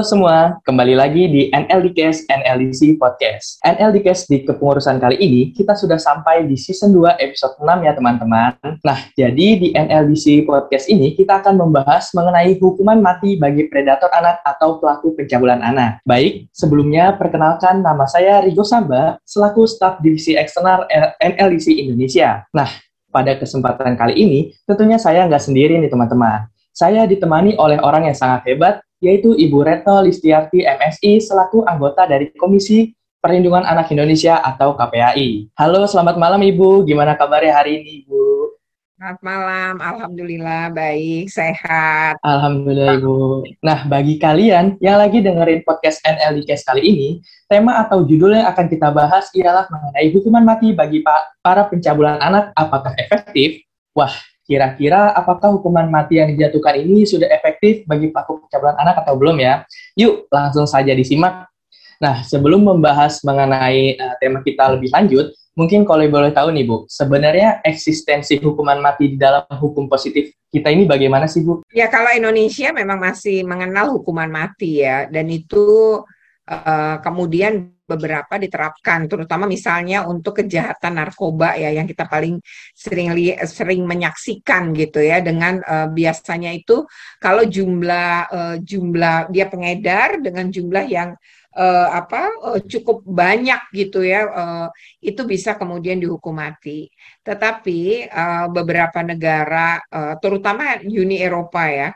Halo semua, kembali lagi di NLDcast NLDC Podcast. NLDcast di kepengurusan kali ini, kita sudah sampai di season 2 episode 6 ya teman-teman. Nah, jadi di NLDC Podcast ini, kita akan membahas mengenai hukuman mati bagi predator anak atau pelaku pencabulan anak. Baik, sebelumnya perkenalkan nama saya Rigo Samba, selaku staf divisi eksternal NLDC Indonesia. Nah, pada kesempatan kali ini, tentunya saya nggak sendiri nih teman-teman. Saya ditemani oleh orang yang sangat hebat, yaitu Ibu Retno Listiarti MSI selaku anggota dari Komisi Perlindungan Anak Indonesia atau KPAI. Halo, selamat malam Ibu. Gimana kabarnya hari ini, Ibu? Selamat malam, Alhamdulillah baik, sehat. Alhamdulillah Ibu. Nah, bagi kalian yang lagi dengerin podcast NLDcast kali ini, tema atau judul yang akan kita bahas ialah mengenai hukuman mati bagi para pencabulan anak apakah efektif? Wah, Kira-kira apakah hukuman mati yang dijatuhkan ini sudah efektif bagi pelaku pencabulan anak atau belum ya? Yuk, langsung saja disimak. Nah, sebelum membahas mengenai uh, tema kita lebih lanjut, mungkin kalau boleh tahu nih Bu, sebenarnya eksistensi hukuman mati di dalam hukum positif kita ini bagaimana sih Bu? Ya, kalau Indonesia memang masih mengenal hukuman mati ya, dan itu uh, kemudian beberapa diterapkan, terutama misalnya untuk kejahatan narkoba ya yang kita paling sering sering menyaksikan gitu ya dengan uh, biasanya itu kalau jumlah uh, jumlah dia pengedar dengan jumlah yang uh, apa uh, cukup banyak gitu ya uh, itu bisa kemudian dihukum mati. Tetapi uh, beberapa negara uh, terutama Uni Eropa ya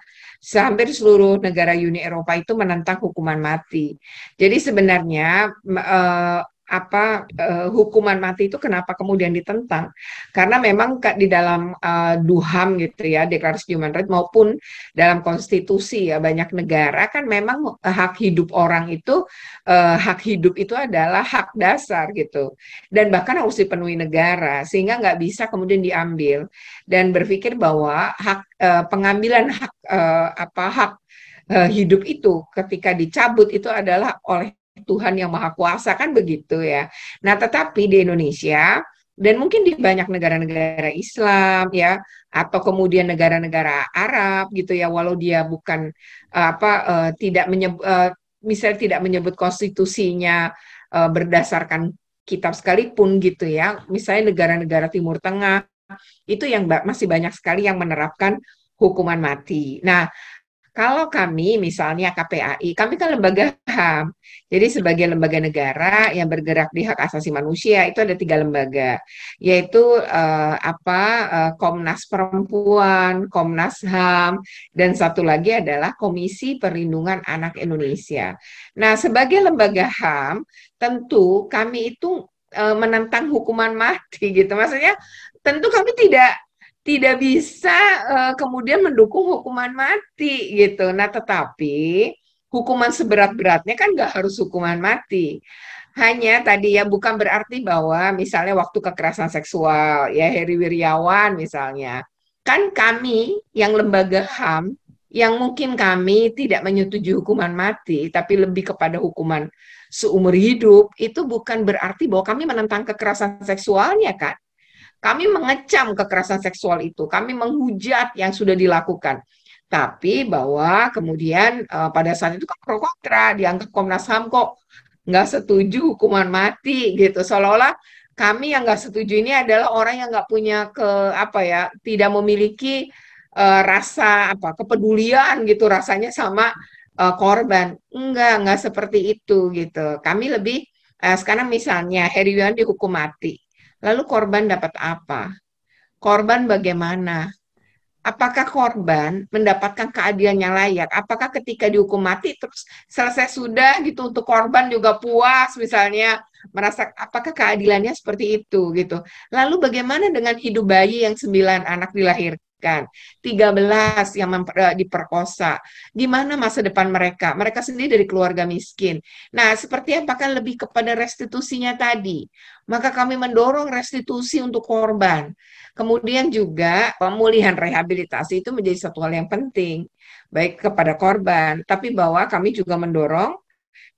hampir seluruh negara Uni Eropa itu menentang hukuman mati. Jadi sebenarnya uh, apa uh, hukuman mati itu kenapa kemudian ditentang? Karena memang di dalam uh, DUHAM gitu ya, Deklarasi Human Rights maupun dalam konstitusi ya banyak negara kan memang hak hidup orang itu uh, hak hidup itu adalah hak dasar gitu. Dan bahkan harus dipenuhi negara sehingga nggak bisa kemudian diambil dan berpikir bahwa hak uh, pengambilan hak uh, apa hak hidup itu ketika dicabut itu adalah oleh Tuhan yang Maha Kuasa kan begitu ya. Nah, tetapi di Indonesia dan mungkin di banyak negara-negara Islam ya atau kemudian negara-negara Arab gitu ya walau dia bukan uh, apa uh, tidak menyebut uh, misalnya tidak menyebut konstitusinya uh, berdasarkan kitab sekalipun gitu ya misalnya negara-negara Timur Tengah itu yang masih banyak sekali yang menerapkan hukuman mati. Nah, kalau kami misalnya KPAI, kami kan lembaga HAM. Jadi sebagai lembaga negara yang bergerak di hak asasi manusia itu ada tiga lembaga, yaitu uh, apa uh, Komnas Perempuan, Komnas HAM, dan satu lagi adalah Komisi Perlindungan Anak Indonesia. Nah, sebagai lembaga HAM, tentu kami itu uh, menentang hukuman mati gitu. Maksudnya tentu kami tidak tidak bisa uh, kemudian mendukung hukuman mati gitu. Nah, tetapi hukuman seberat-beratnya kan nggak harus hukuman mati. Hanya tadi ya bukan berarti bahwa misalnya waktu kekerasan seksual ya Heri Wiryawan misalnya. Kan kami yang lembaga HAM yang mungkin kami tidak menyetujui hukuman mati tapi lebih kepada hukuman seumur hidup itu bukan berarti bahwa kami menentang kekerasan seksualnya kan kami mengecam kekerasan seksual itu, kami menghujat yang sudah dilakukan. Tapi bahwa kemudian uh, pada saat itu kan pro kontra, dianggap Komnas HAM kok nggak setuju hukuman mati gitu. Seolah-olah kami yang nggak setuju ini adalah orang yang nggak punya ke apa ya, tidak memiliki uh, rasa apa kepedulian gitu rasanya sama uh, korban. Enggak, enggak seperti itu gitu. Kami lebih uh, sekarang misalnya Heri Yuan dihukum mati Lalu korban dapat apa? Korban bagaimana? Apakah korban mendapatkan keadilan yang layak? Apakah ketika dihukum mati terus selesai sudah gitu untuk korban juga puas misalnya merasa apakah keadilannya seperti itu gitu. Lalu bagaimana dengan hidup bayi yang sembilan anak dilahirkan? Kan 13 yang memper, eh, diperkosa. Gimana masa depan mereka? Mereka sendiri dari keluarga miskin. Nah, seperti apakah lebih kepada restitusinya tadi? Maka kami mendorong restitusi untuk korban. Kemudian juga pemulihan rehabilitasi itu menjadi satu hal yang penting, baik kepada korban, tapi bahwa kami juga mendorong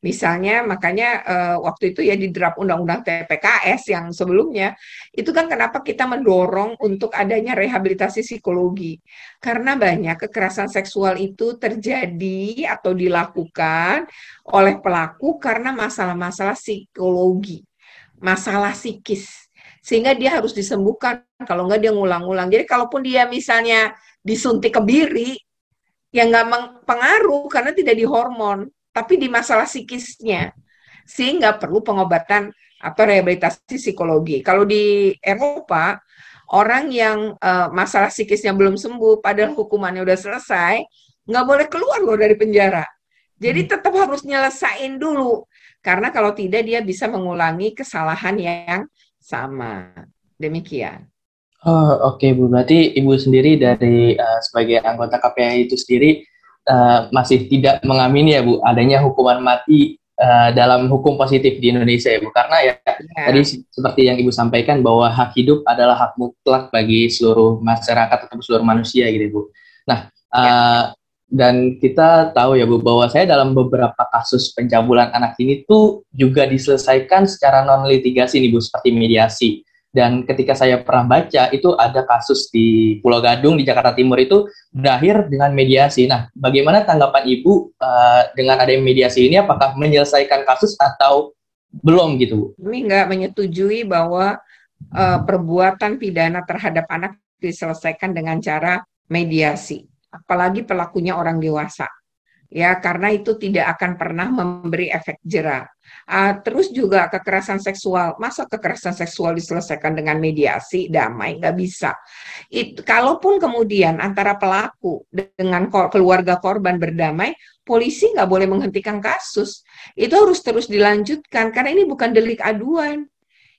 Misalnya makanya uh, waktu itu ya di draft undang-undang TPKS yang sebelumnya itu kan kenapa kita mendorong untuk adanya rehabilitasi psikologi. Karena banyak kekerasan seksual itu terjadi atau dilakukan oleh pelaku karena masalah-masalah psikologi, masalah psikis. Sehingga dia harus disembuhkan kalau enggak dia ngulang-ngulang. Jadi kalaupun dia misalnya disuntik kebiri ya nggak pengaruh karena tidak dihormon tapi di masalah psikisnya sehingga perlu pengobatan atau rehabilitasi psikologi. Kalau di Eropa orang yang uh, masalah psikisnya belum sembuh padahal hukumannya udah selesai nggak boleh keluar loh dari penjara. Jadi hmm. tetap harus nyelesain dulu karena kalau tidak dia bisa mengulangi kesalahan yang sama. Demikian. Oh, oke okay, Bu. Berarti Ibu sendiri dari uh, sebagai anggota KPI itu sendiri uh, masih tidak mengamini ya Bu adanya hukuman mati uh, dalam hukum positif di Indonesia ya Bu karena ya yeah. tadi seperti yang Ibu sampaikan bahwa hak hidup adalah hak mutlak bagi seluruh masyarakat atau seluruh manusia gitu Bu. Nah uh, ya. dan kita tahu ya Bu bahwa saya dalam beberapa kasus pencabulan anak ini tuh juga diselesaikan secara non litigasi nih Bu seperti mediasi. Dan ketika saya pernah baca itu ada kasus di Pulau Gadung di Jakarta Timur itu berakhir dengan mediasi. Nah, bagaimana tanggapan Ibu uh, dengan adanya mediasi ini? Apakah menyelesaikan kasus atau belum gitu? Kami nggak menyetujui bahwa uh, perbuatan pidana terhadap anak diselesaikan dengan cara mediasi, apalagi pelakunya orang dewasa ya karena itu tidak akan pernah memberi efek jerah. Uh, terus juga kekerasan seksual, masa kekerasan seksual diselesaikan dengan mediasi damai nggak bisa. It, kalaupun kemudian antara pelaku dengan keluarga korban berdamai, polisi nggak boleh menghentikan kasus. Itu harus terus dilanjutkan karena ini bukan delik aduan.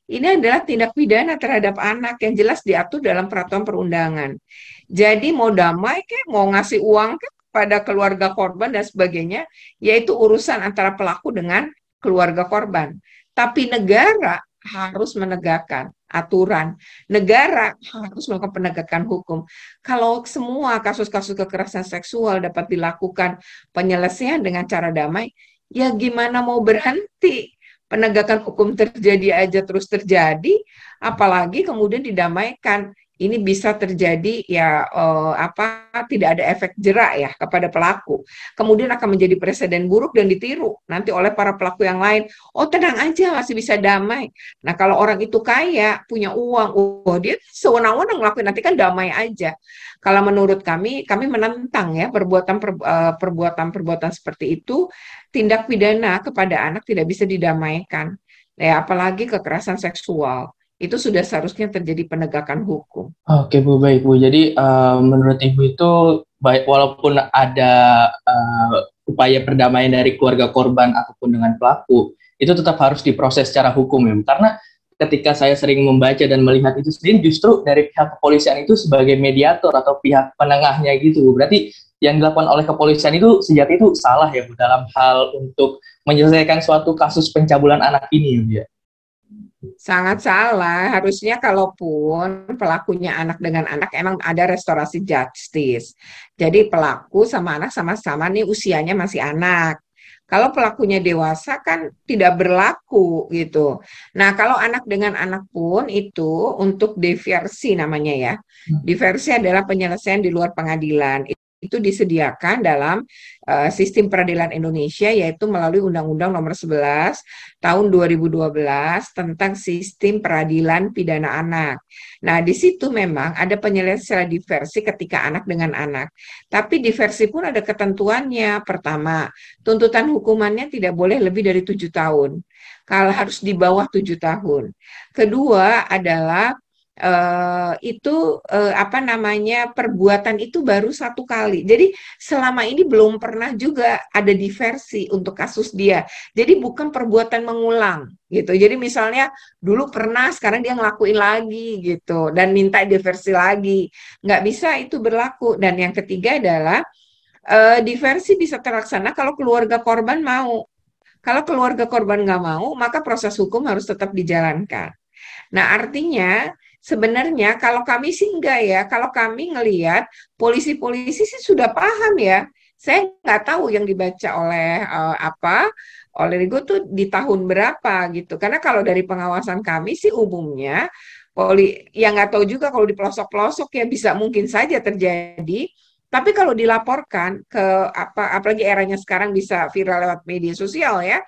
Ini adalah tindak pidana terhadap anak yang jelas diatur dalam peraturan perundangan. Jadi mau damai ke, mau ngasih uang ke, pada keluarga korban dan sebagainya, yaitu urusan antara pelaku dengan keluarga korban. Tapi negara harus menegakkan aturan. Negara harus melakukan penegakan hukum. Kalau semua kasus-kasus kekerasan seksual dapat dilakukan penyelesaian dengan cara damai, ya gimana mau berhenti? Penegakan hukum terjadi aja terus terjadi, apalagi kemudian didamaikan ini bisa terjadi ya uh, apa tidak ada efek jerak ya kepada pelaku. Kemudian akan menjadi presiden buruk dan ditiru nanti oleh para pelaku yang lain. Oh tenang aja masih bisa damai. Nah kalau orang itu kaya punya uang, oh dia sewenang-wenang ngelakuin nanti kan damai aja. Kalau menurut kami, kami menentang ya perbuatan eh, perbuatan perbuatan seperti itu tindak pidana kepada anak tidak bisa didamaikan. Ya apalagi kekerasan seksual itu sudah seharusnya terjadi penegakan hukum. Oke Bu, baik Bu. Jadi uh, menurut Ibu itu baik walaupun ada uh, upaya perdamaian dari keluarga korban ataupun dengan pelaku, itu tetap harus diproses secara hukum ya. Karena ketika saya sering membaca dan melihat itu sendiri justru dari pihak kepolisian itu sebagai mediator atau pihak penengahnya gitu Bu. Berarti yang dilakukan oleh kepolisian itu sejati itu salah ya Bu dalam hal untuk menyelesaikan suatu kasus pencabulan anak ini ya. Sangat salah. Harusnya kalaupun pelakunya anak dengan anak emang ada restorasi justice. Jadi pelaku sama anak sama-sama nih usianya masih anak. Kalau pelakunya dewasa kan tidak berlaku gitu. Nah, kalau anak dengan anak pun itu untuk diversi namanya ya. Hmm. Diversi adalah penyelesaian di luar pengadilan itu disediakan dalam uh, sistem peradilan Indonesia yaitu melalui Undang-Undang Nomor 11 Tahun 2012 tentang sistem peradilan pidana anak. Nah, di situ memang ada penyelesaian diversi ketika anak dengan anak. Tapi diversi pun ada ketentuannya. Pertama, tuntutan hukumannya tidak boleh lebih dari tujuh tahun. Kalau harus di bawah tujuh tahun. Kedua adalah uh, itu uh, apa namanya perbuatan itu baru satu kali. Jadi selama ini belum pernah juga ada diversi untuk kasus dia. Jadi bukan perbuatan mengulang gitu. Jadi misalnya dulu pernah, sekarang dia ngelakuin lagi gitu dan minta diversi lagi. Nggak bisa itu berlaku. Dan yang ketiga adalah uh, diversi bisa terlaksana kalau keluarga korban mau. Kalau keluarga korban nggak mau, maka proses hukum harus tetap dijalankan. Nah, artinya sebenarnya kalau kami sih enggak ya, kalau kami ngelihat polisi-polisi sih sudah paham ya. saya nggak tahu yang dibaca oleh uh, apa oleh Rigo tuh di tahun berapa gitu. Karena kalau dari pengawasan kami sih umumnya poli yang nggak tahu juga kalau di pelosok-pelosok ya bisa mungkin saja terjadi. Tapi kalau dilaporkan ke apa apalagi eranya sekarang bisa viral lewat media sosial ya,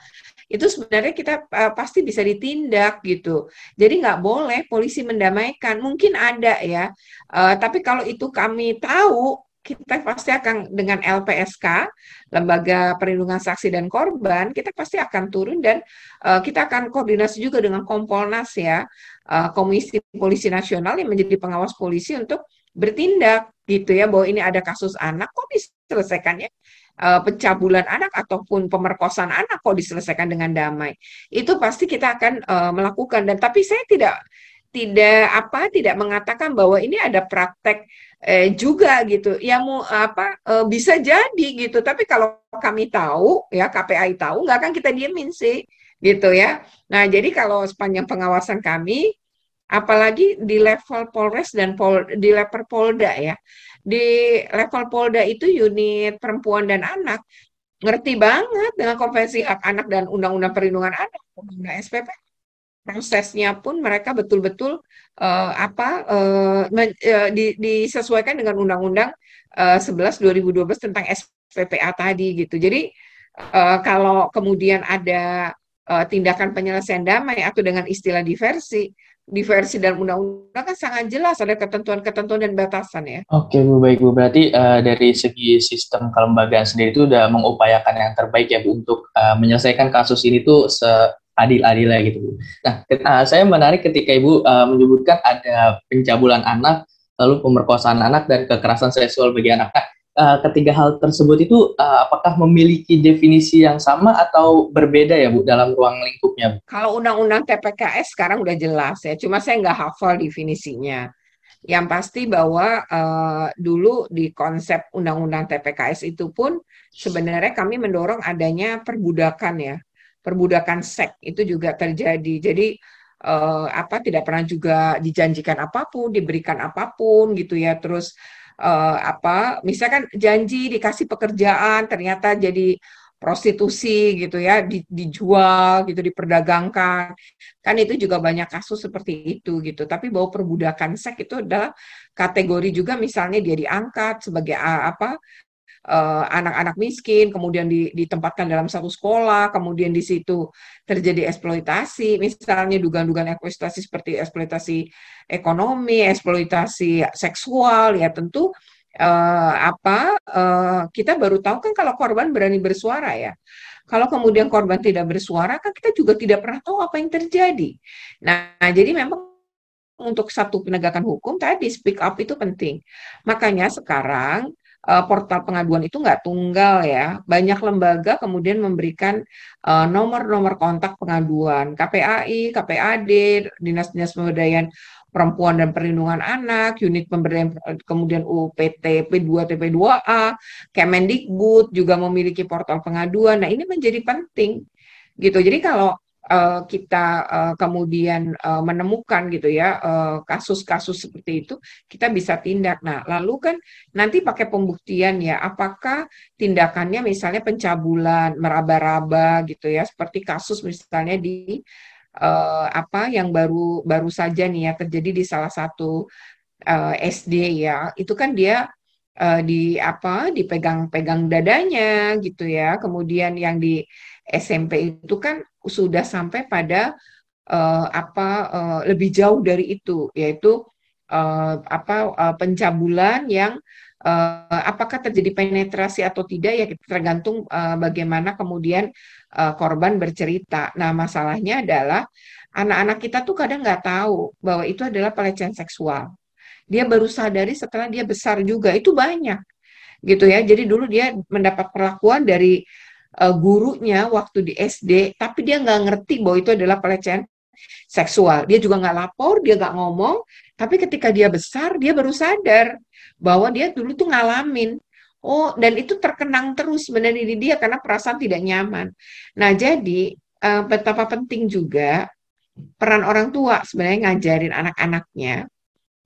itu sebenarnya kita uh, pasti bisa ditindak gitu. Jadi nggak boleh polisi mendamaikan. Mungkin ada ya, uh, tapi kalau itu kami tahu kita pasti akan dengan LPSK, Lembaga Perlindungan Saksi dan Korban, kita pasti akan turun dan uh, kita akan koordinasi juga dengan Kompolnas ya, uh, Komisi Polisi Nasional yang menjadi pengawas polisi untuk bertindak gitu ya bahwa ini ada kasus anak kok diselesaikannya pencabulan anak ataupun pemerkosaan anak kok diselesaikan dengan damai. Itu pasti kita akan uh, melakukan. Dan tapi saya tidak tidak apa tidak mengatakan bahwa ini ada praktek eh, juga gitu. Ya mau apa eh, bisa jadi gitu. Tapi kalau kami tahu ya KPI tahu nggak akan kita diemin sih gitu ya. Nah jadi kalau sepanjang pengawasan kami apalagi di level Polres dan Pol, di level Polda ya. Di level Polda itu unit perempuan dan anak. Ngerti banget dengan konvensi hak anak dan undang-undang perlindungan anak undang-undang SPP prosesnya pun mereka betul-betul uh, apa uh, men, uh, di, disesuaikan dengan Undang-Undang uh, 11 2012 tentang SPPA tadi gitu. Jadi uh, kalau kemudian ada uh, tindakan penyelesaian damai atau dengan istilah diversi, diversi dan undang-undang kan sangat jelas ada ketentuan-ketentuan dan batasan ya. Oke Bu, baik Bu. Berarti uh, dari segi sistem kelembagaan sendiri itu sudah mengupayakan yang terbaik ya Bu untuk uh, menyelesaikan kasus ini tuh se adil-adilnya gitu Bu. Nah, uh, saya menarik ketika Ibu uh, menyebutkan ada pencabulan anak, lalu pemerkosaan anak dan kekerasan seksual bagi anak. Nah, uh, ketiga hal tersebut itu uh, apakah memiliki definisi yang sama atau berbeda ya Bu dalam ruang lingkupnya? Bu? Kalau undang-undang TPKS sekarang udah jelas ya, cuma saya nggak hafal definisinya. Yang pasti bahwa uh, dulu di konsep undang-undang TPKS itu pun sebenarnya kami mendorong adanya perbudakan ya perbudakan seks itu juga terjadi. Jadi uh, apa tidak pernah juga dijanjikan apa pun, diberikan apa pun gitu ya. Terus uh, apa misalkan janji dikasih pekerjaan ternyata jadi prostitusi gitu ya di, dijual gitu diperdagangkan. Kan itu juga banyak kasus seperti itu gitu. Tapi bahwa perbudakan seks itu adalah kategori juga misalnya dia diangkat sebagai apa anak-anak uh, miskin, kemudian ditempatkan dalam satu sekolah, kemudian di situ terjadi eksploitasi, misalnya dugaan-dugaan eksploitasi seperti eksploitasi ekonomi, eksploitasi seksual, ya tentu uh, apa uh, kita baru tahu kan kalau korban berani bersuara ya. Kalau kemudian korban tidak bersuara kan kita juga tidak pernah tahu apa yang terjadi. Nah, jadi memang untuk satu penegakan hukum tadi speak up itu penting. Makanya sekarang uh, portal pengaduan itu nggak tunggal ya. Banyak lembaga kemudian memberikan eh, nomor-nomor uh, kontak pengaduan, KPAI, KPAD, Dinas-Dinas Pemberdayaan Perempuan dan Perlindungan Anak, unit pemberdayaan kemudian UPT P2 TP2A, Kemendikbud juga memiliki portal pengaduan. Nah, ini menjadi penting gitu. Jadi kalau uh, kita uh, kemudian uh, menemukan gitu ya kasus-kasus uh, seperti itu kita bisa tindak. Nah, lalu kan nanti pakai pembuktian ya apakah tindakannya misalnya pencabulan, meraba-raba gitu ya seperti kasus misalnya di uh, apa yang baru baru saja nih ya terjadi di salah satu uh, SD ya. Itu kan dia di apa dipegang-pegang dadanya gitu ya. Kemudian yang di SMP itu kan sudah sampai pada uh, apa uh, lebih jauh dari itu yaitu uh, apa uh, pencabulan yang uh, apakah terjadi penetrasi atau tidak ya tergantung uh, bagaimana kemudian uh, korban bercerita. Nah masalahnya adalah anak-anak kita tuh kadang nggak tahu bahwa itu adalah pelecehan seksual. Dia baru sadari setelah dia besar juga itu banyak gitu ya. Jadi dulu dia mendapat perlakuan dari uh, gurunya waktu di SD, tapi dia nggak ngerti bahwa itu adalah pelecehan seksual. Dia juga nggak lapor, dia nggak ngomong, tapi ketika dia besar, dia baru sadar bahwa dia dulu tuh ngalamin. Oh, dan itu terkenang terus sebenarnya di dia karena perasaan tidak nyaman. Nah, jadi uh, betapa penting juga peran orang tua sebenarnya ngajarin anak-anaknya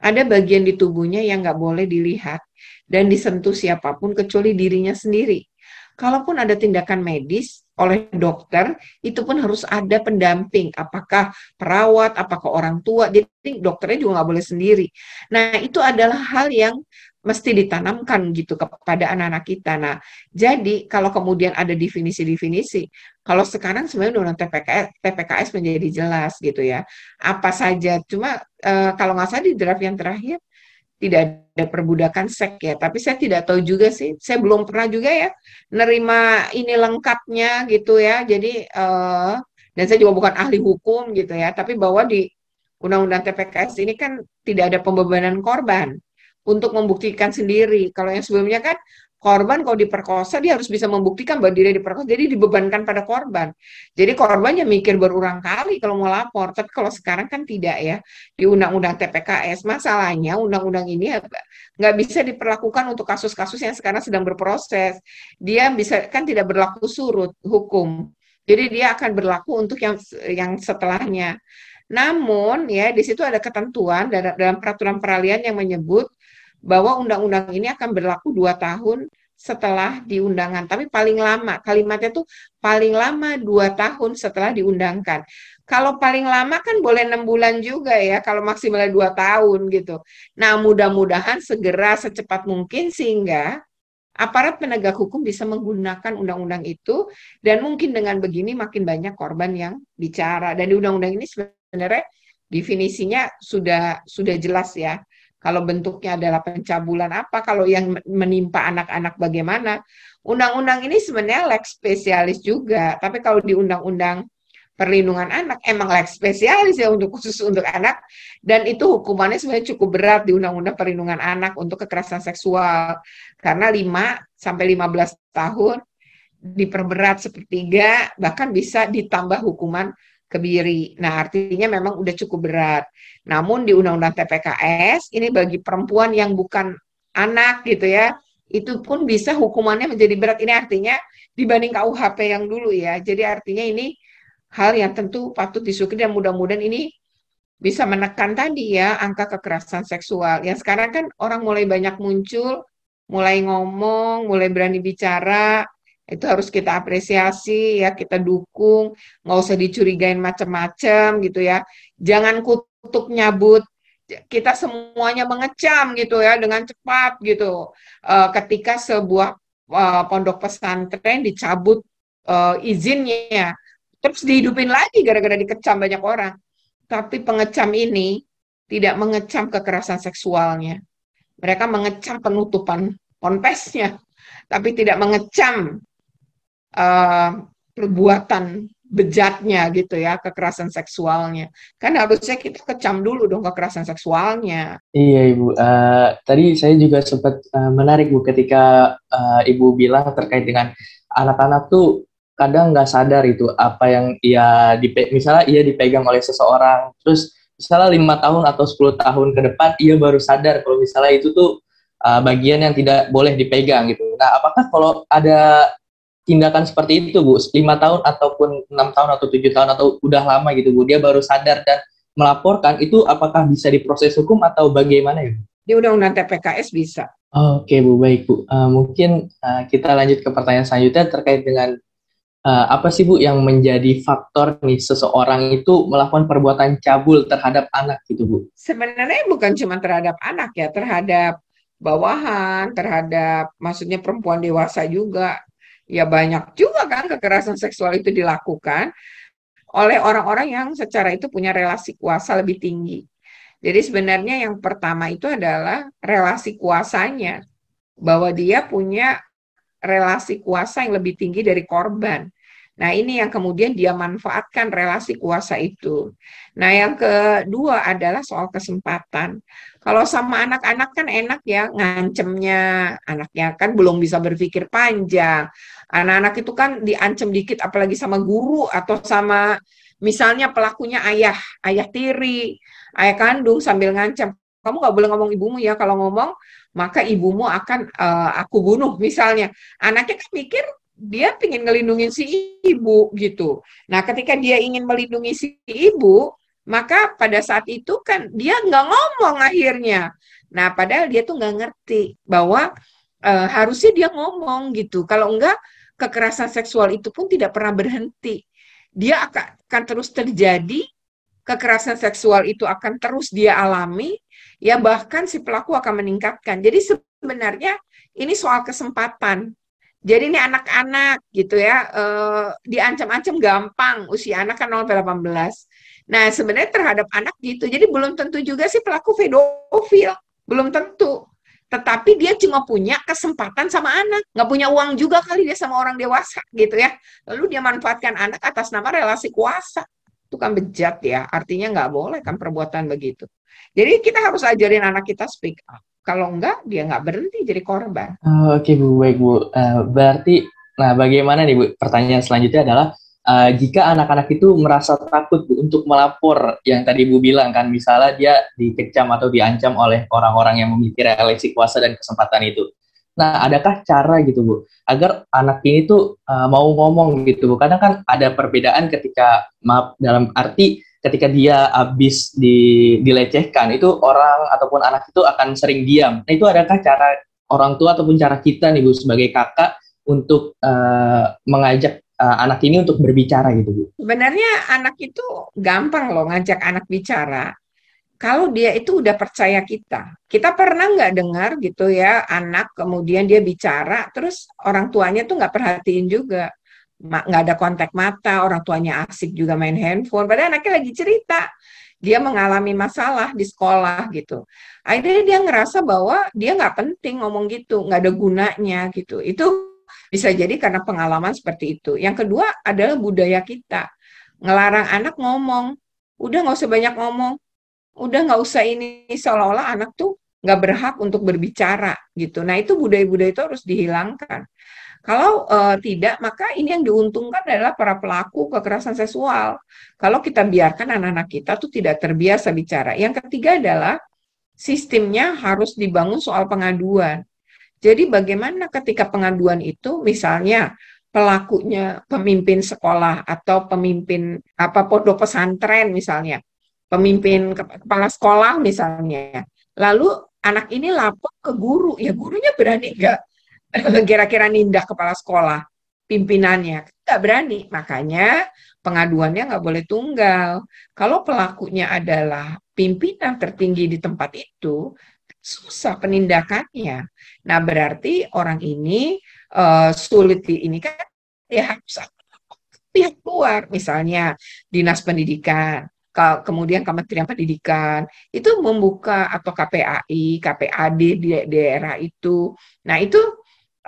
ada bagian di tubuhnya yang nggak boleh dilihat dan disentuh siapa pun kecuali dirinya sendiri. Kalaupun ada tindakan medis oleh dokter, itu pun harus ada pendamping. Apakah perawat, apakah orang tua. Jadi dokternya juga nggak boleh sendiri. Nah, itu adalah hal yang mesti ditanamkan gitu kepada anak-anak kita. Nah, jadi kalau kemudian ada definisi-definisi, kalau sekarang sebenarnya undang TPKS, TPKS menjadi jelas gitu ya. Apa saja, cuma uh, kalau nggak salah di draft yang terakhir tidak ada perbudakan seks ya. Tapi saya tidak tahu juga sih. Saya belum pernah juga ya nerima ini lengkapnya gitu ya. Jadi uh, dan saya juga bukan ahli hukum gitu ya. Tapi bahwa di Undang-Undang TPKS ini kan tidak ada pembebanan korban untuk membuktikan sendiri. Kalau yang sebelumnya kan korban kalau diperkosa dia harus bisa membuktikan bahwa dia diperkosa jadi dibebankan pada korban. Jadi korbannya mikir berulang kali kalau mau lapor tapi kalau sekarang kan tidak ya di undang-undang TPKS masalahnya undang-undang ini nggak bisa diperlakukan untuk kasus-kasus yang sekarang sedang berproses. Dia bisa kan tidak berlaku surut hukum. Jadi dia akan berlaku untuk yang yang setelahnya. Namun ya di situ ada ketentuan dalam, dalam peraturan peralihan yang menyebut bahwa undang-undang ini akan berlaku dua tahun setelah diundangkan. Tapi paling lama, kalimatnya tuh paling lama dua tahun setelah diundangkan. Kalau paling lama kan boleh enam bulan juga ya, kalau maksimal dua tahun gitu. Nah mudah-mudahan segera secepat mungkin sehingga aparat penegak hukum bisa menggunakan undang-undang itu dan mungkin dengan begini makin banyak korban yang bicara. Dan di undang-undang ini sebenarnya definisinya sudah sudah jelas ya kalau bentuknya adalah pencabulan apa, kalau yang menimpa anak-anak bagaimana. Undang-undang ini sebenarnya lex spesialis juga, tapi kalau di undang-undang perlindungan anak emang lex spesialis ya untuk khusus untuk anak. Dan itu hukumannya sebenarnya cukup berat di undang-undang perlindungan anak untuk kekerasan seksual. Karena 5 sampai 15 tahun diperberat sepertiga bahkan bisa ditambah hukuman kebiri. Nah, artinya memang udah cukup berat. Namun di Undang-Undang TPKS ini bagi perempuan yang bukan anak gitu ya, itu pun bisa hukumannya menjadi berat. Ini artinya dibanding KUHP yang dulu ya. Jadi artinya ini hal yang tentu patut disyukuri dan mudah-mudahan ini bisa menekan tadi ya angka kekerasan seksual. Yang sekarang kan orang mulai banyak muncul, mulai ngomong, mulai berani bicara, itu harus kita apresiasi ya kita dukung. Nggak usah dicurigain macam-macam gitu ya. Jangan kutuk nyabut. Kita semuanya mengecam gitu ya dengan cepat gitu. Uh, ketika sebuah uh, pondok pesantren dicabut uh, izinnya. Terus dihidupin lagi gara-gara dikecam banyak orang. Tapi pengecam ini tidak mengecam kekerasan seksualnya. Mereka mengecam penutupan ponpesnya. Tapi tidak mengecam uh, perbuatan bejatnya gitu ya kekerasan seksualnya. Kan harusnya kita kecam dulu dong kekerasan seksualnya. Iya ibu. Uh, tadi saya juga sempat uh, menarik bu ketika uh, ibu bilang terkait dengan anak-anak tuh kadang nggak sadar itu apa yang ia dipe misalnya ia dipegang oleh seseorang terus misalnya lima tahun atau 10 tahun ke depan ia baru sadar kalau misalnya itu tuh uh, bagian yang tidak boleh dipegang gitu. Nah apakah kalau ada tindakan seperti itu bu. Lima tahun ataupun enam tahun atau tujuh tahun atau udah lama gitu bu. Dia baru sadar dan melaporkan itu apakah bisa diproses hukum atau bagaimana ya di undang-undang TPKS bisa. Oke okay, bu. Baik bu. Uh, mungkin uh, kita lanjut ke pertanyaan selanjutnya terkait dengan uh, apa sih bu yang menjadi faktor nih seseorang itu melakukan perbuatan cabul terhadap anak gitu bu? Sebenarnya bukan cuma terhadap anak ya terhadap bawahan terhadap maksudnya perempuan dewasa juga ya banyak juga kan kekerasan seksual itu dilakukan oleh orang-orang yang secara itu punya relasi kuasa lebih tinggi. Jadi sebenarnya yang pertama itu adalah relasi kuasanya, bahwa dia punya relasi kuasa yang lebih tinggi dari korban. Nah, ini yang kemudian dia manfaatkan relasi kuasa itu. Nah, yang kedua adalah soal kesempatan. Kalau sama anak-anak kan enak ya ngancemnya, anaknya kan belum bisa berpikir panjang. Anak-anak itu kan diancam dikit apalagi sama guru atau sama misalnya pelakunya ayah, ayah tiri, ayah kandung sambil ngancam. Kamu nggak boleh ngomong ibumu ya, kalau ngomong maka ibumu akan uh, aku bunuh misalnya. Anaknya kan mikir dia ingin ngelindungin si ibu gitu. Nah, ketika dia ingin melindungi si ibu, Maka pada saat itu kan dia nggak ngomong akhirnya. Nah, padahal dia tuh nggak ngerti bahwa e, harusnya dia ngomong gitu. Kalau enggak, kekerasan seksual itu pun tidak pernah berhenti. Dia akan, terus terjadi, kekerasan seksual itu akan terus dia alami, ya bahkan si pelaku akan meningkatkan. Jadi sebenarnya ini soal kesempatan. Jadi ini anak-anak gitu ya, eh, diancam-ancam gampang usia anak kan 0 18. Nah sebenarnya terhadap anak gitu, jadi belum tentu juga sih pelaku pedofil, belum tentu. Tetapi dia cuma punya kesempatan sama anak, nggak punya uang juga kali dia sama orang dewasa gitu ya. Lalu dia manfaatkan anak atas nama relasi kuasa, itu kan bejat ya, artinya nggak boleh kan perbuatan begitu. Jadi kita harus ajarin anak kita speak up. Kalau enggak, dia nggak berhenti jadi korban. Oh, Oke okay, Bu, baik Bu. Uh, berarti, nah bagaimana nih Bu? Pertanyaan selanjutnya adalah, uh, jika anak-anak itu merasa takut Bu, untuk melapor yang tadi Bu bilang kan, misalnya dia dikecam atau diancam oleh orang-orang yang memiliki relasi kuasa dan kesempatan itu. Nah, adakah cara gitu Bu, agar anak ini tuh uh, mau ngomong gitu Bu? Kadang kan ada perbedaan ketika, maaf, dalam arti ketika dia habis di, dilecehkan itu orang ataupun anak itu akan sering diam. Nah itu adakah cara orang tua ataupun cara kita nih Bu sebagai kakak untuk uh, mengajak uh, anak ini untuk berbicara gitu Bu? Sebenarnya anak itu gampang loh ngajak anak bicara. Kalau dia itu udah percaya kita, kita pernah nggak dengar gitu ya anak kemudian dia bicara, terus orang tuanya tuh nggak perhatiin juga nggak ada kontak mata, orang tuanya asik juga main handphone, padahal anaknya lagi cerita dia mengalami masalah di sekolah gitu. Akhirnya dia ngerasa bahwa dia nggak penting ngomong gitu, nggak ada gunanya gitu. Itu bisa jadi karena pengalaman seperti itu. Yang kedua adalah budaya kita ngelarang anak ngomong, udah nggak usah banyak ngomong, udah nggak usah ini seolah-olah anak tuh nggak berhak untuk berbicara gitu. Nah itu budaya-budaya itu harus dihilangkan. Kalau uh, tidak, maka ini yang diuntungkan adalah para pelaku kekerasan seksual. Kalau kita biarkan anak-anak kita tuh tidak terbiasa bicara. Yang ketiga adalah sistemnya harus dibangun soal pengaduan. Jadi bagaimana ketika pengaduan itu misalnya pelakunya pemimpin sekolah atau pemimpin apa pondok pesantren misalnya, pemimpin kepala sekolah misalnya. Lalu anak ini lapor ke guru, ya gurunya berani nggak kira-kira nindak kepala sekolah pimpinannya nggak berani makanya pengaduannya nggak boleh tunggal kalau pelakunya adalah pimpinan tertinggi di tempat itu susah penindakannya nah berarti orang ini uh, sulit di ini kan ya harus pihak luar misalnya dinas pendidikan kemudian Kementerian Pendidikan itu membuka atau KPAI, KPAD di daerah itu. Nah, itu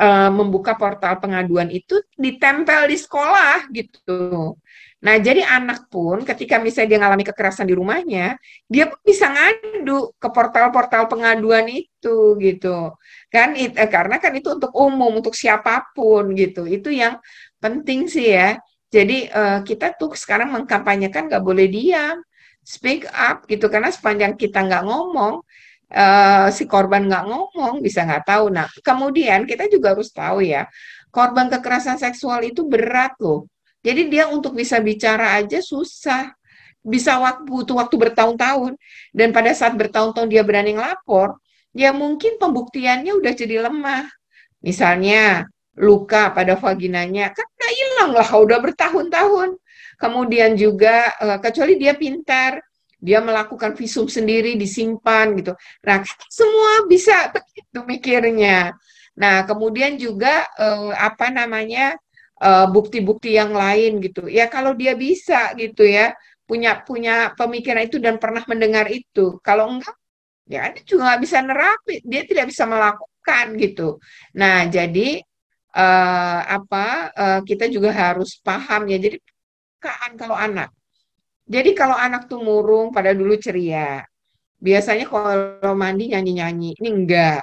uh, membuka portal pengaduan itu ditempel di sekolah gitu. Nah, jadi anak pun ketika misalnya dia mengalami kekerasan di rumahnya, dia pun bisa ngadu ke portal-portal pengaduan itu gitu. Kan it, eh, karena kan itu untuk umum, untuk siapa pun gitu. Itu yang penting sih ya. Jadi uh, kita tuh sekarang mengkampanyekan nggak boleh diam, speak up gitu karena sepanjang kita nggak ngomong, uh, si korban nggak ngomong, bisa nggak tahu. Nah, kemudian kita juga harus tahu ya, korban kekerasan seksual itu berat loh. Jadi dia untuk bisa bicara aja susah. Bisa waktu butuh waktu bertahun-tahun. Dan pada saat bertahun-tahun dia berani ngelapor, ya mungkin pembuktiannya udah jadi lemah. Misalnya luka pada vaginanya, kan nggak hilang lah, udah bertahun-tahun. Kemudian juga, eh, kecuali dia pintar, dia melakukan visum sendiri disimpan gitu. Nah, semua bisa begitu mikirnya. Nah, kemudian juga eh, apa namanya eh, bukti-bukti yang lain gitu. Ya kalau dia bisa gitu ya punya punya pemikiran itu dan pernah mendengar itu. Kalau enggak, ya dia juga nggak bisa nerapi. Dia tidak bisa melakukan gitu. Nah, jadi eh, apa eh, kita juga harus paham ya. Jadi kan kalau anak jadi kalau anak tuh murung pada dulu ceria. Biasanya kalau mandi nyanyi-nyanyi, ini enggak.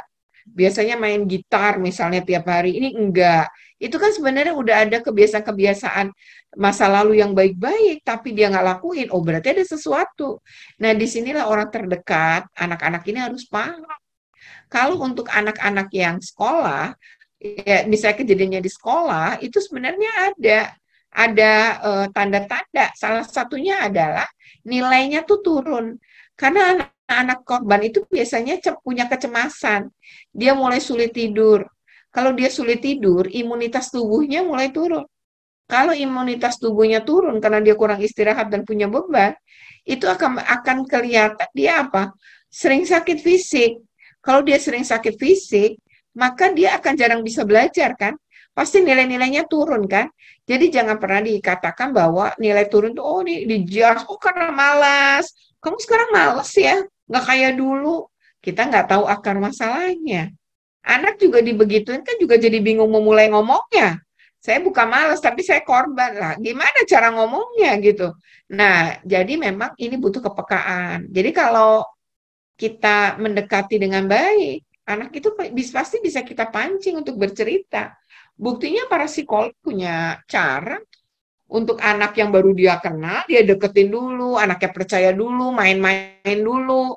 Biasanya main gitar misalnya tiap hari, ini enggak. Itu kan sebenarnya udah ada kebiasaan-kebiasaan masa lalu yang baik-baik, tapi dia nggak lakuin. Oh berarti ada sesuatu. Nah di sinilah orang terdekat, anak-anak ini harus paham. Kalau untuk anak-anak yang sekolah, ya misalnya kejadiannya di sekolah, itu sebenarnya ada ada uh, tanda-tanda. Salah satunya adalah nilainya tuh turun. Karena anak-anak korban itu biasanya punya kecemasan. Dia mulai sulit tidur. Kalau dia sulit tidur, imunitas tubuhnya mulai turun. Kalau imunitas tubuhnya turun karena dia kurang istirahat dan punya beban, itu akan akan kelihatan dia apa? Sering sakit fisik. Kalau dia sering sakit fisik, maka dia akan jarang bisa belajar kan? Pasti nilai-nilainya turun kan? Jadi jangan pernah dikatakan bahwa nilai turun tuh oh di, di oh karena malas. Kamu sekarang malas ya? Nggak kayak dulu. Kita nggak tahu akar masalahnya. Anak juga dibegituin kan juga jadi bingung memulai ngomongnya saya bukan malas tapi saya korban lah gimana cara ngomongnya gitu nah jadi memang ini butuh kepekaan jadi kalau kita mendekati dengan baik anak itu pasti bisa kita pancing untuk bercerita buktinya para psikolog punya cara untuk anak yang baru dia kenal dia deketin dulu anaknya percaya dulu main-main dulu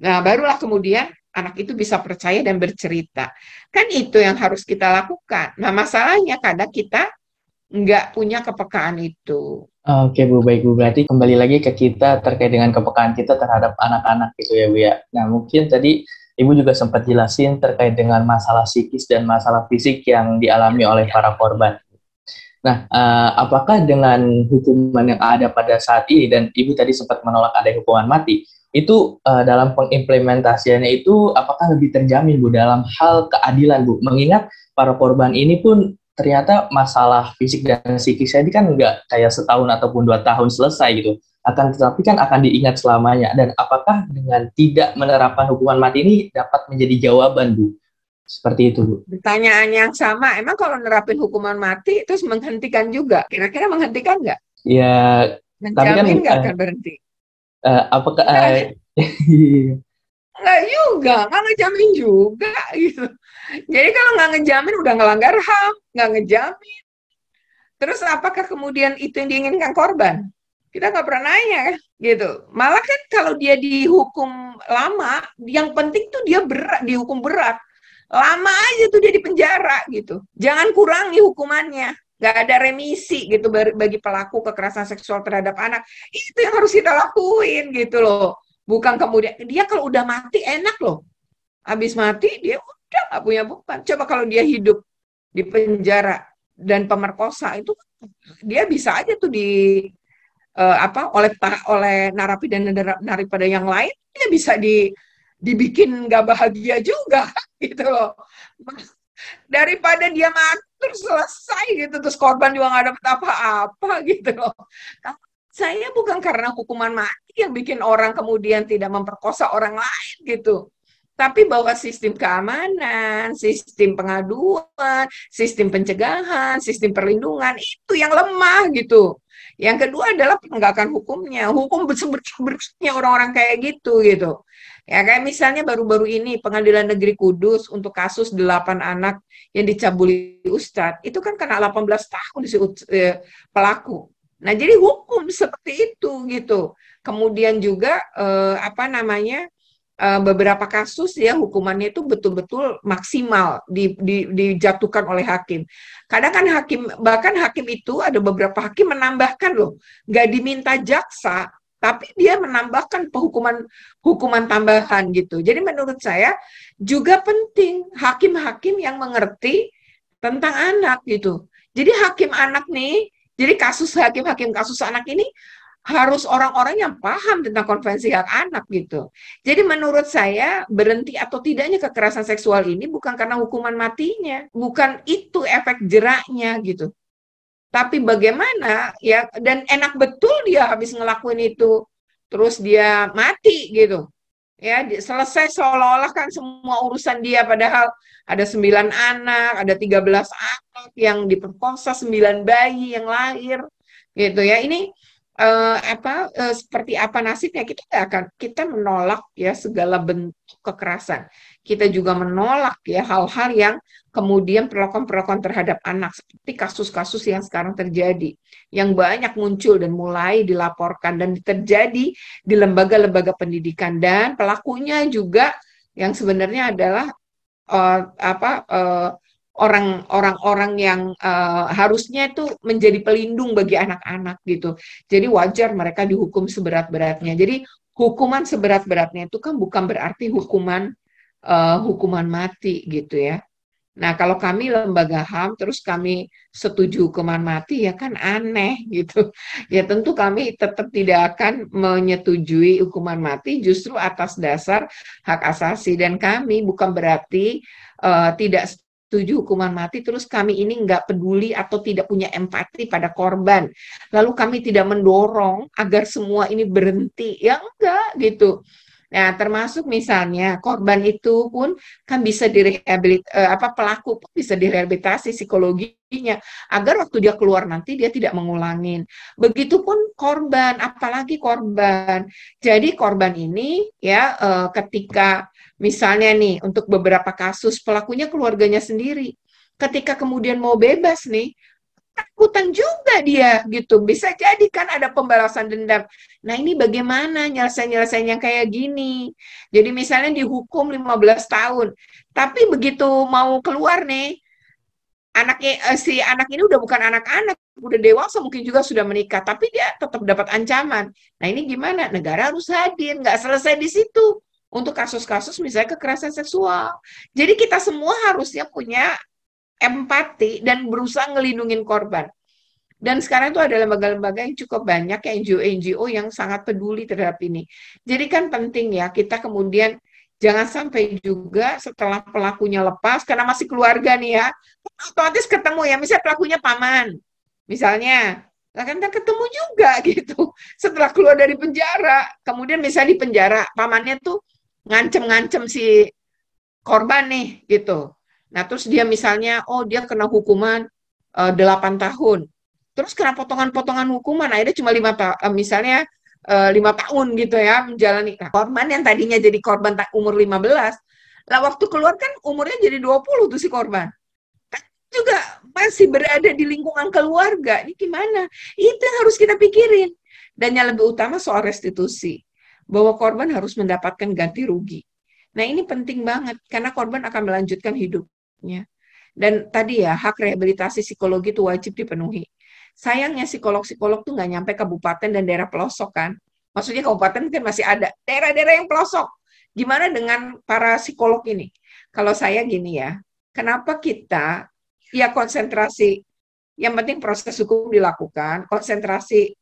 nah barulah kemudian anak itu bisa percaya dan bercerita. Kan itu yang harus kita lakukan. Nah, masalahnya kadang kita nggak punya kepekaan itu. Oke Bu, baik Bu. Berarti kembali lagi ke kita terkait dengan kepekaan kita terhadap anak-anak gitu ya Bu ya. Nah mungkin tadi Ibu juga sempat jelasin terkait dengan masalah psikis dan masalah fisik yang dialami oleh para korban. Nah, uh, apakah dengan hukuman yang ada pada saat ini dan Ibu tadi sempat menolak ada hukuman mati, itu uh, dalam pengimplementasiannya itu apakah lebih terjamin Bu dalam hal keadilan Bu? Mengingat para korban ini pun ternyata masalah fisik dan psikisnya ini kan enggak kayak setahun ataupun dua tahun selesai gitu. Akan tetapi kan akan diingat selamanya. Dan apakah dengan tidak menerapkan hukuman mati ini dapat menjadi jawaban Bu? Seperti itu Bu. Pertanyaan yang sama, emang kalau nerapin hukuman mati terus menghentikan juga? Kira-kira menghentikan nggak? Ya, Menjamin tapi kan nggak uh, akan berhenti uh, apakah uh, nggak juga nggak ngejamin juga gitu jadi kalau nggak ngejamin udah ngelanggar ham nggak ngejamin terus apakah kemudian itu yang diinginkan korban kita nggak pernah nanya gitu malah kan kalau dia dihukum lama yang penting tuh dia berat dihukum berat lama aja tuh dia di penjara gitu. Jangan kurangi hukumannya. Nggak ada remisi gitu bagi pelaku kekerasan seksual terhadap anak. Itu yang harus kita lakuin gitu loh. Bukan kemudian dia kalau udah mati enak loh. Habis mati dia udah nggak punya beban. Coba kalau dia hidup di penjara dan pemerkosa itu dia bisa aja tuh di uh, apa oleh oleh narapidana daripada yang lain dia bisa di dibikin nggak bahagia juga gitu loh. Daripada dia terus selesai gitu. Terus korban juga nggak dapat apa-apa gitu loh. Saya bukan karena hukuman mati yang bikin orang kemudian tidak memperkosa orang lain gitu. Tapi bahwa sistem keamanan, sistem pengaduan, sistem pencegahan, sistem perlindungan itu yang lemah gitu. Yang kedua adalah penegakan hukumnya. Hukum bersumber-sumbernya orang-orang kayak gitu gitu. Ya kayak misalnya baru-baru ini Pengadilan Negeri Kudus untuk kasus 8 anak yang dicabuli Ustadz, itu kan kena 18 tahun si eh, pelaku. Nah, jadi hukum seperti itu gitu. Kemudian juga eh, apa namanya? Eh, beberapa kasus ya hukumannya itu betul-betul maksimal di, di, dijatuhkan oleh hakim. Kadang kan hakim bahkan hakim itu ada beberapa hakim menambahkan loh, nggak diminta jaksa, tapi dia menambahkan penghukuman hukuman tambahan gitu. Jadi menurut saya juga penting hakim-hakim yang mengerti tentang anak gitu. Jadi hakim anak nih, jadi kasus hakim-hakim kasus anak ini harus orang-orang yang paham tentang konvensi hak anak gitu. Jadi menurut saya berhenti atau tidaknya kekerasan seksual ini bukan karena hukuman matinya, bukan itu efek jeraknya gitu. Tapi bagaimana ya dan enak betul dia habis ngelakuin itu terus dia mati gitu. Ya, selesai seolah-olah kan semua urusan dia padahal ada sembilan anak, ada 13 anak yang diperkosa, sembilan bayi yang lahir gitu ya. Ini uh, apa uh, seperti apa nasibnya kita akan kita menolak ya segala bentuk kekerasan. Kita juga menolak ya hal-hal yang kemudian perlakuan-perlakuan terhadap anak seperti kasus-kasus yang sekarang terjadi yang banyak muncul dan mulai dilaporkan dan terjadi di lembaga-lembaga pendidikan. Dan pelakunya juga yang sebenarnya adalah uh, apa uh, orang-orang yang uh, harusnya itu menjadi pelindung bagi anak-anak gitu. Jadi wajar mereka dihukum seberat-beratnya. Jadi hukuman seberat-beratnya itu kan bukan berarti hukuman uh, hukuman mati gitu ya. Nah, kalau kami lembaga HAM terus kami setuju hukuman mati ya kan aneh gitu. Ya tentu kami tetap tidak akan menyetujui hukuman mati justru atas dasar hak asasi dan kami bukan berarti uh, tidak setuju hukuman mati, terus kami ini nggak peduli atau tidak punya empati pada korban. Lalu kami tidak mendorong agar semua ini berhenti. Ya enggak gitu. Nah, termasuk misalnya korban itu pun kan bisa direhabilit eh, apa pelaku pun bisa direhabilitasi psikologinya agar waktu dia keluar nanti dia tidak mengulangin. Begitupun korban, apalagi korban. Jadi korban ini ya eh, ketika misalnya nih untuk beberapa kasus pelakunya keluarganya sendiri. Ketika kemudian mau bebas nih, takutan juga dia gitu. Bisa jadi kan ada pembalasan dendam. Nah ini bagaimana nyelesain-nyelesain yang kayak gini. Jadi misalnya dihukum 15 tahun. Tapi begitu mau keluar nih, anaknya eh, si anak ini udah bukan anak-anak, udah dewasa mungkin juga sudah menikah, tapi dia tetap dapat ancaman. Nah ini gimana? Negara harus hadir, nggak selesai di situ untuk kasus-kasus misalnya kekerasan seksual. Jadi kita semua harusnya punya empati dan berusaha ngelindungin korban. Dan sekarang itu ada lembaga-lembaga yang cukup banyak, ya NGO-NGO yang sangat peduli terhadap ini. Jadi kan penting ya kita kemudian jangan sampai juga setelah pelakunya lepas, karena masih keluarga nih ya, otomatis ketemu ya, misalnya pelakunya paman, misalnya, nah kan ketemu juga gitu. Setelah keluar dari penjara, kemudian misalnya di penjara, pamannya tuh ngancem-ngancem si korban nih gitu. Nah, terus dia misalnya, oh dia kena hukuman uh, eh, 8 tahun. Terus kena potongan-potongan hukuman, akhirnya cuma lima tahun, uh, misalnya eh, lima uh, tahun gitu ya, menjalani. Nah, korban yang tadinya jadi korban umur 15, lah waktu keluar kan umurnya jadi 20 tuh si korban. Kan juga masih berada di lingkungan keluarga. Ini gimana? Itu yang harus kita pikirin. Dan yang lebih utama soal restitusi. Bahwa korban harus mendapatkan ganti rugi. Nah ini penting banget karena korban akan melanjutkan hidup Ya. Dan tadi ya, hak rehabilitasi psikologi itu wajib dipenuhi. Sayangnya psikolog-psikolog tuh nggak nyampe kabupaten dan daerah pelosok kan. Maksudnya kabupaten kan masih ada. Daerah-daerah yang pelosok. Gimana dengan para psikolog ini? Kalau saya gini ya, kenapa kita ya konsentrasi, yang penting proses hukum dilakukan, konsentrasi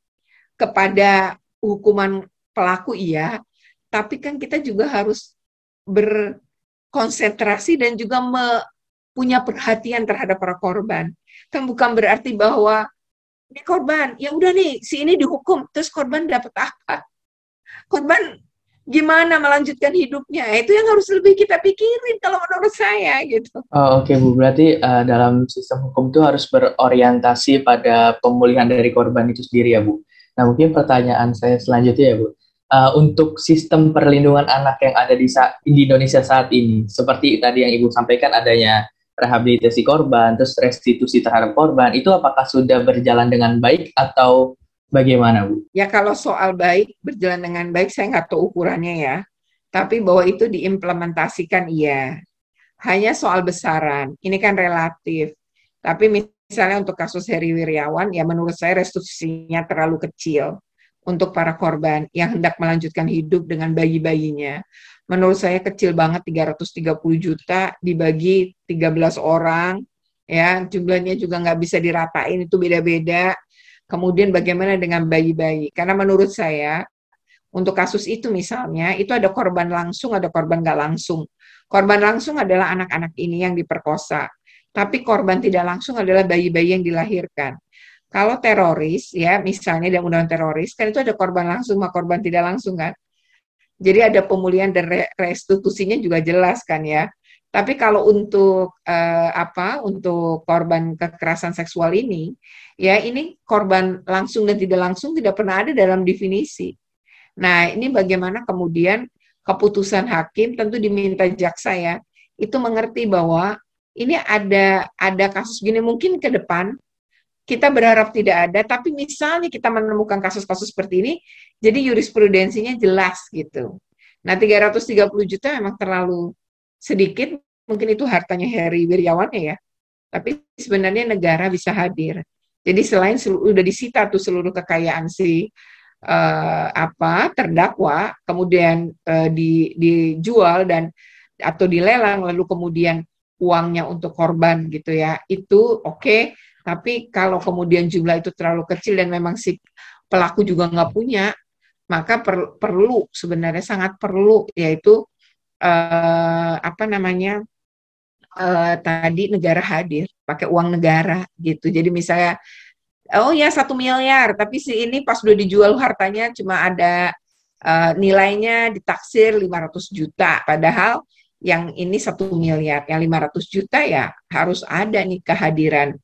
kepada hukuman pelaku iya, tapi kan kita juga harus berkonsentrasi dan juga me, punya perhatian terhadap para korban. Kan bukan berarti bahwa ini korban, ya udah nih si ini dihukum, terus korban dapat apa? Korban gimana melanjutkan hidupnya? Itu yang harus lebih kita pikirin kalau menurut saya gitu. Oh, Oke okay, Bu, berarti uh, dalam sistem hukum itu harus berorientasi pada pemulihan dari korban itu sendiri ya Bu. Nah mungkin pertanyaan saya selanjutnya ya Bu, uh, untuk sistem perlindungan anak yang ada di, di Indonesia saat ini, seperti tadi yang Ibu sampaikan adanya rehabilitasi korban, terus restitusi terhadap korban, itu apakah sudah berjalan dengan baik atau bagaimana, Bu? Ya kalau soal baik, berjalan dengan baik, saya nggak tahu ukurannya ya. Tapi bahwa itu diimplementasikan, iya. Hanya soal besaran, ini kan relatif. Tapi misalnya untuk kasus Heri Wiryawan, ya menurut saya restitusinya terlalu kecil untuk para korban yang hendak melanjutkan hidup dengan bayi-bayinya. Menurut saya kecil banget 330 juta dibagi 13 orang ya. Jumlahnya juga nggak bisa diratain itu beda-beda. Kemudian bagaimana dengan bayi-bayi? Karena menurut saya untuk kasus itu misalnya itu ada korban langsung ada korban nggak langsung. Korban langsung adalah anak-anak ini yang diperkosa. Tapi korban tidak langsung adalah bayi-bayi yang dilahirkan kalau teroris ya misalnya dalam undang teroris kan itu ada korban langsung sama korban tidak langsung kan jadi ada pemulihan dan restitusinya juga jelas kan ya. Tapi kalau untuk uh, apa? Untuk korban kekerasan seksual ini, ya ini korban langsung dan tidak langsung tidak pernah ada dalam definisi. Nah, ini bagaimana kemudian keputusan hakim tentu diminta jaksa ya, itu mengerti bahwa ini ada ada kasus gini mungkin ke depan kita berharap tidak ada, tapi misalnya kita menemukan kasus-kasus seperti ini, jadi jurisprudensinya jelas gitu. Nah, 330 juta memang terlalu sedikit, mungkin itu hartanya Heri Wiryawan ya. Tapi sebenarnya negara bisa hadir. Jadi selain sudah disita tuh seluruh kekayaan si uh, apa terdakwa, kemudian uh, di, dijual dan atau dilelang, lalu kemudian uangnya untuk korban gitu ya, itu oke. Okay. Tapi kalau kemudian jumlah itu terlalu kecil dan memang si pelaku juga nggak punya, maka per, perlu sebenarnya sangat perlu yaitu uh, apa namanya uh, tadi negara hadir pakai uang negara gitu. Jadi misalnya oh ya satu miliar, tapi si ini pas udah dijual hartanya cuma ada uh, nilainya ditaksir 500 juta, padahal yang ini satu miliar, yang 500 juta ya harus ada nih kehadiran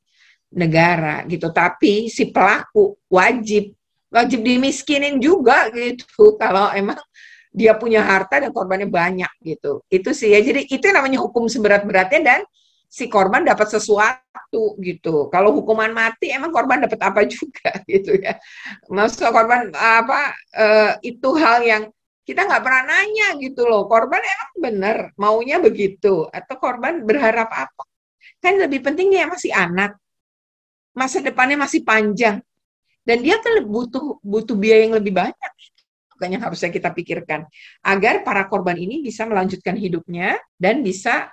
negara gitu. Tapi si pelaku wajib wajib dimiskinin juga gitu kalau emang dia punya harta dan korbannya banyak gitu. Itu sih ya. Jadi itu namanya hukum seberat-beratnya dan si korban dapat sesuatu gitu. Kalau hukuman mati emang korban dapat apa juga gitu ya. Maksud korban apa uh, itu hal yang kita nggak pernah nanya gitu loh. Korban emang bener maunya begitu atau korban berharap apa? Kan lebih penting dia masih anak. Masa depannya masih panjang. Dan dia kan butuh butuh biaya yang lebih banyak bukan yang harusnya kita pikirkan agar para korban ini bisa melanjutkan hidupnya dan bisa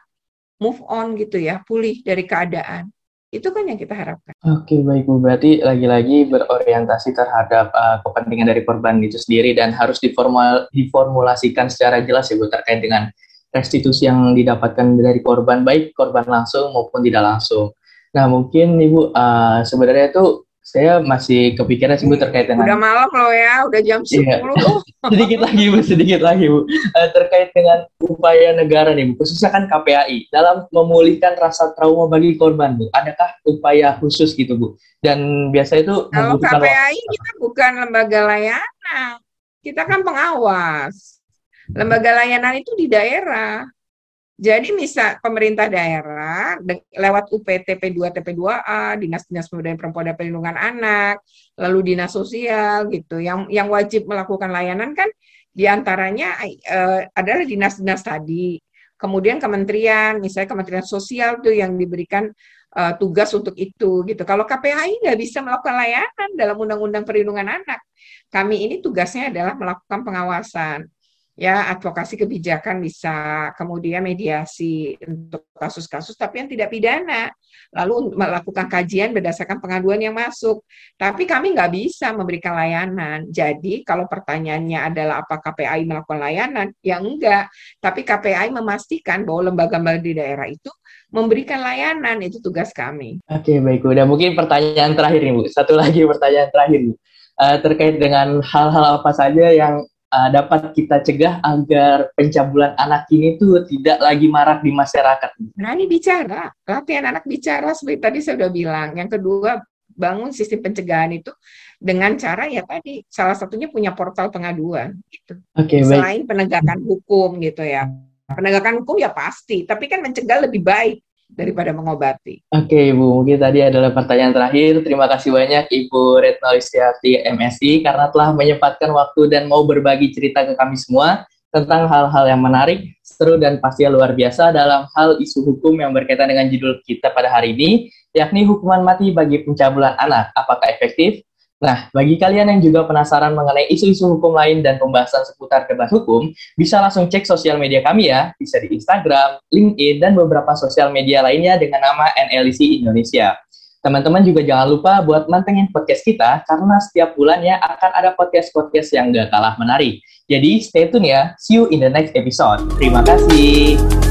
move on gitu ya, pulih dari keadaan. Itu kan yang kita harapkan. Oke, baik Bu. Berarti lagi-lagi berorientasi terhadap uh, kepentingan dari korban itu sendiri dan harus diformal, diformulasikan secara jelas ya Bu terkait dengan restitusi yang didapatkan dari korban, baik korban langsung maupun tidak langsung. Nah, mungkin Ibu uh, sebenarnya itu saya masih kepikiran sih Bu terkait dengan udah malam loh ya, udah jam 10. Iya. sedikit lagi Bu, sedikit lagi Bu. Uh, terkait dengan upaya negara nih Bu, khususnya kan KPAI dalam memulihkan rasa trauma bagi korban Bu. Adakah upaya khusus gitu Bu? Dan biasa itu Kalau KPAI waktu. kita bukan lembaga layanan. Kita kan pengawas. Lembaga layanan itu di daerah. Jadi misal pemerintah daerah lewat UPT P2 TP2A, Dinas-Dinas Pemberdayaan Perempuan dan Perlindungan Anak, lalu Dinas Sosial gitu, yang yang wajib melakukan layanan kan di antaranya uh, adalah dinas-dinas tadi. Kemudian kementerian, misalnya Kementerian Sosial tuh yang diberikan uh, tugas untuk itu gitu. Kalau KPAI nggak bisa melakukan layanan dalam Undang-Undang Perlindungan Anak, kami ini tugasnya adalah melakukan pengawasan ya advokasi kebijakan bisa, kemudian mediasi untuk kasus-kasus tapi yang tidak pidana, lalu melakukan kajian berdasarkan pengaduan yang masuk. Tapi kami nggak bisa memberikan layanan. Jadi kalau pertanyaannya adalah apa KPI melakukan layanan, ya enggak. Tapi KPI memastikan bahwa lembaga-lembaga di daerah itu memberikan layanan, itu tugas kami. Oke, baik Bu. Dan mungkin pertanyaan terakhir nih Bu. Satu lagi pertanyaan terakhir Bu. Uh, terkait dengan hal-hal apa saja yang uh, dapat kita cegah agar pencabulan anak ini tuh tidak lagi marak di masyarakat? Ini bicara, latihan anak bicara seperti tadi saya sudah bilang. Yang kedua, bangun sistem pencegahan itu dengan cara ya tadi salah satunya punya portal pengaduan gitu. Okay, Selain baik. penegakan hukum gitu ya. Penegakan hukum ya pasti, tapi kan mencegah lebih baik daripada mengobati. Oke Ibu, mungkin tadi adalah pertanyaan terakhir. Terima kasih banyak Ibu Retno Listiarti MSI karena telah menyempatkan waktu dan mau berbagi cerita ke kami semua tentang hal-hal yang menarik, seru dan pastinya luar biasa dalam hal isu hukum yang berkaitan dengan judul kita pada hari ini, yakni hukuman mati bagi pencabulan anak. Apakah efektif? Nah, bagi kalian yang juga penasaran mengenai isu-isu hukum lain dan pembahasan seputar debat hukum, bisa langsung cek sosial media kami ya, bisa di Instagram, LinkedIn, dan beberapa sosial media lainnya dengan nama NLC Indonesia. Teman-teman juga jangan lupa buat mantengin podcast kita, karena setiap bulannya akan ada podcast-podcast yang gak kalah menarik. Jadi stay tune ya, see you in the next episode. Terima kasih.